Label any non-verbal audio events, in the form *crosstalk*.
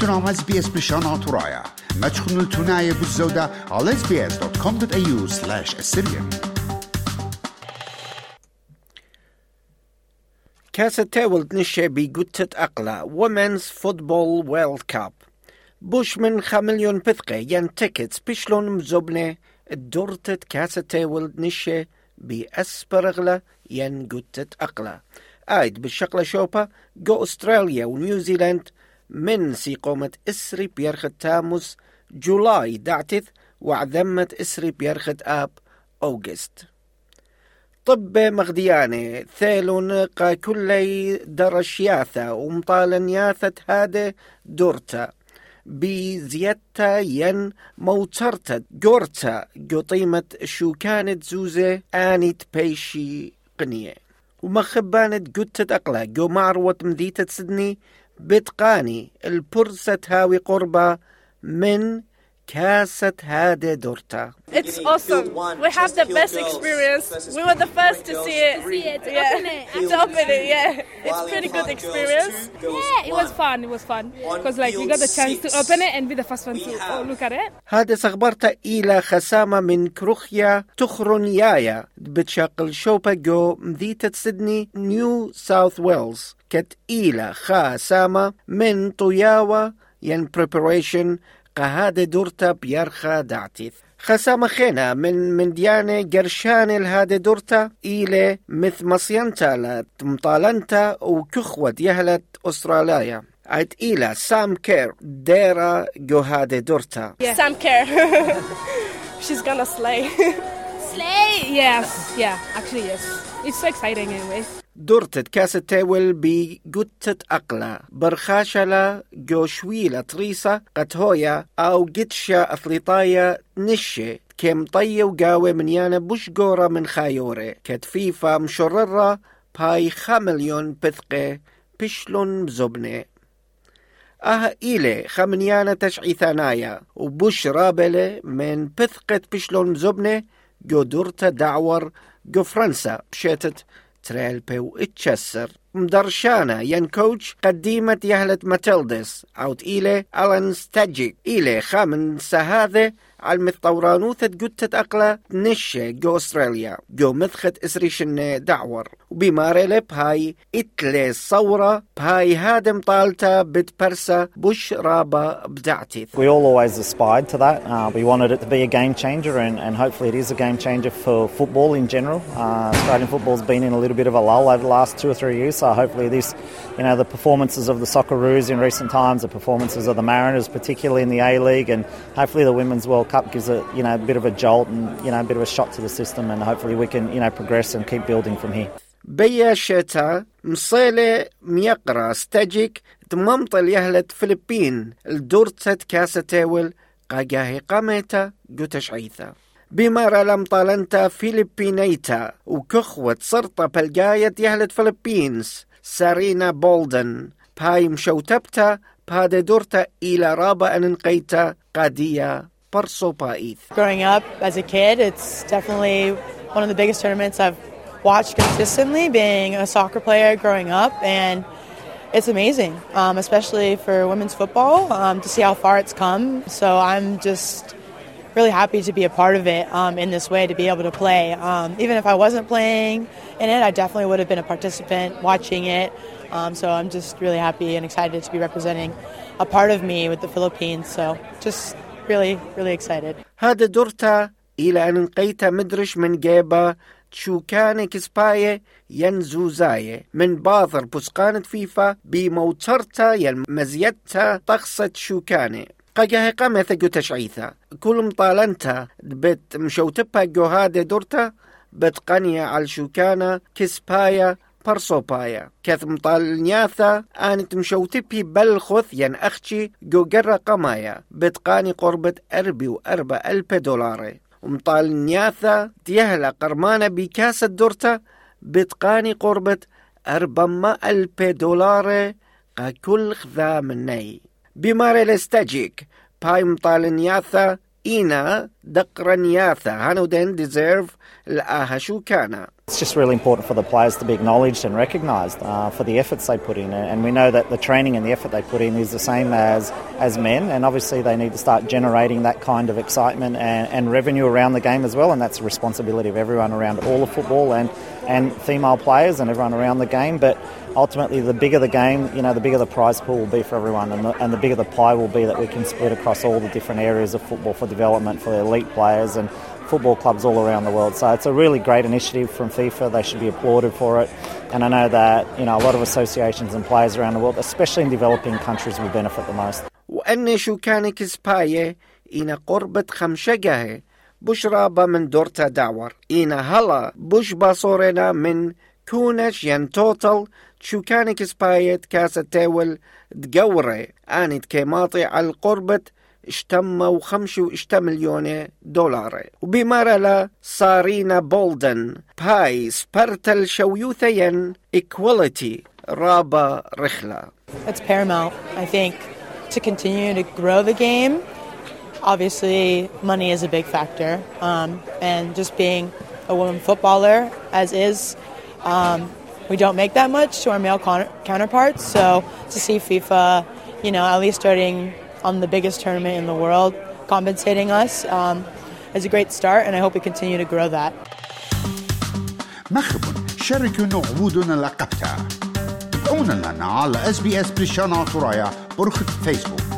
تنام اس بي اس بشان ترايا ما تخنوا التناية بالزودة على sbs.com.au slash assyrian كاسة تاولد نشي بقوتة أقلا. وومنز فوتبول ويلد كاب بوش من خمليون بثقة ين تيكتس بشلون مزوبنة. دورتة كاسة تاولد نشي بأسبرغلا ين قوتة أقلا. آيد بالشقلة شوبا جو أستراليا ونيوزيلاند من سيقومة إسري بيرخت تاموس جولاي دعتث وعذمت إسري بيرخت آب أوغست. طب مغديانة ثيلون قا كلي درشياثة ومطالنياثة هذا دورتا. بزيادتا ين موترتا جورتا قطيمة شو كانت زوزة آنت بيشي قنية. ومخبانت قدت أقلا جو معروة مديتة سدني بتقاني. البرسة هاوي قربة من كاسة هادي دورتا It's awesome. We have the best experience. We were the first to see it. see it, to yeah. open it. to open it, yeah. It's pretty good experience. Yeah, it was fun. It was fun because like we got the chance to open it and be the first one to oh, look at it. هذا صغبرتا إلى خسامة من كروخيا تخرونيايا بتشاقل شوبا جو مديتة سيدني نيو ساوث ويلز كت إلى خاسامة من طياوة ين preparation قهادة دورتا بيرخا دعتيث خسامة خينا من من ديانة قرشان الهادة دورتا إلى مث مصينتا لتمطالنتا وكخوة يهلت أستراليا عد إلى سام كير ديرا جو هادة دورتا Sam *laughs* Care. She's gonna slay. *laughs* Slay. Yes. Yeah. Actually, yes. It's so exciting anyway. دورتة كاسة تاول بجوتة أقلا. برخاشلة جوشويلة تريسة قتهويا أو جتشا أثليطايا نشي. كم طي وقاوي من يانا بوش جورة من خايوري كتفيفة مشررة باي خمليون بثقة بشلون مزبنة أها إيلي خمنيانة تشعي ثانايا وبوش رابلة من بثقة بشلون مزبنة جو دورتا دعور جو فرنسا. بشيتت تريلبي واتشسر مدرشانة ين كوتش قديمة يهلة ماتيلدس عود إيلي ألان ستاجيك إيلي خامن سهاذة على المثطورانوثة قدتة أقلا نشة جو أستراليا جو مثخت إسريشن دعور وبمارلة بهاي إتلي صورة بهاي هادم طالتا بتبرسا بش رابا بدعتيث We all always aspired to that. Uh, we wanted it to be a game changer, and, and hopefully it is a game changer for football in general. Uh, Australian football's been in a little bit of a lull over the last two or three years, so hopefully this, you know, the performances of the Socceroos in recent times, the performances of the Mariners, particularly in the A League, and hopefully the Women's World Cup gives it, you know, a bit of a jolt and you know a bit of a shot to the system, and hopefully we can, you know, progress and keep building from here. بيا شتا مصيلة ميقرا ستاجيك تممطل يهلت فلبين الدورتة كاسة تاول قاقاهي قاميتا قوتش عيثا. بمارا لم طالنتا فيلبينيتا وكخوة صرطة بلقاية يهلت فلبينز سارينا بولدن. باي مشوتبتا بادا دورتا إلى رابا أننقيتا قادية برسو بايث Growing up as a kid, it's definitely one of the biggest tournaments I've watched consistently, being a soccer player growing up, and it's amazing, um, especially for women's football, um, to see how far it's come. So I'm just really happy to be a part of it um, in this way, to be able to play. Um, even if I wasn't playing in it, I definitely would have been a participant watching it. Um, so I'm just really happy and excited to be representing a part of me with the Philippines. So just really, really excited. هذا دورتا إلى أن انقيت مدرش من جيبا شو كان كسباية ينزوزاية. من باثر بسقانة فيفا بموترتا ين مزيتا طقصت شو كان قاقه قامة ثقو تشعيثا كل مطالنتا بت مشوتبها جو هذا دورتا بتقنية على شو كان كسباية برصوبايا كث مطالنياثا آنت مشوتبي بلخث ين أختي جو قمايا بتقاني قربة أربي وأربع ألف دولاري. ومطالنياثا تيهلا قرمانة بكاسة دورتا بتقاني قربة أربما ألف دولاري قا كل خذا مني. بماري لستاجيك. باي مطالنياثا إينا دقرنياثا هانو دين ديزيرف. الآها شو كان It's just really important for the players to be acknowledged and recognised uh, for the efforts they put in, and we know that the training and the effort they put in is the same as as men, and obviously they need to start generating that kind of excitement and, and revenue around the game as well, and that's the responsibility of everyone around all of football and and female players and everyone around the game. But ultimately, the bigger the game, you know, the bigger the prize pool will be for everyone, and the, and the bigger the pie will be that we can split across all the different areas of football for development for the elite players. And football clubs all around the world. So it's a really great initiative from FIFA. They should be applauded for it. And I know that you know a lot of associations and players around the world, especially in developing countries, will benefit the most. وأن شوكانك سباية إن قربة خمشجه بشرى من دورتا دعور إن هلا بش باصورنا من كونش ين توتل شوكانك سباية كاسة تاول دقورة آنت كيماطي على قربة اشتم وخمشة واشتم مليون دولار وبمرلا صارينا بولدن باي سبرتل شويوثين equality رابا رخلة It's paramount, I think, to continue to grow the game. Obviously, money is a big factor, um, and just being a woman footballer, as is, um, we don't make that much to our male con- counterparts. So to see FIFA, you know, at least starting on the biggest tournament in the world, compensating us um, is a great start, and I hope we continue to grow that. مخب شاركوا نعودنا لقبتها تابعونا لنا على اس بي اس بريشانا ترايا برخة فيسبوك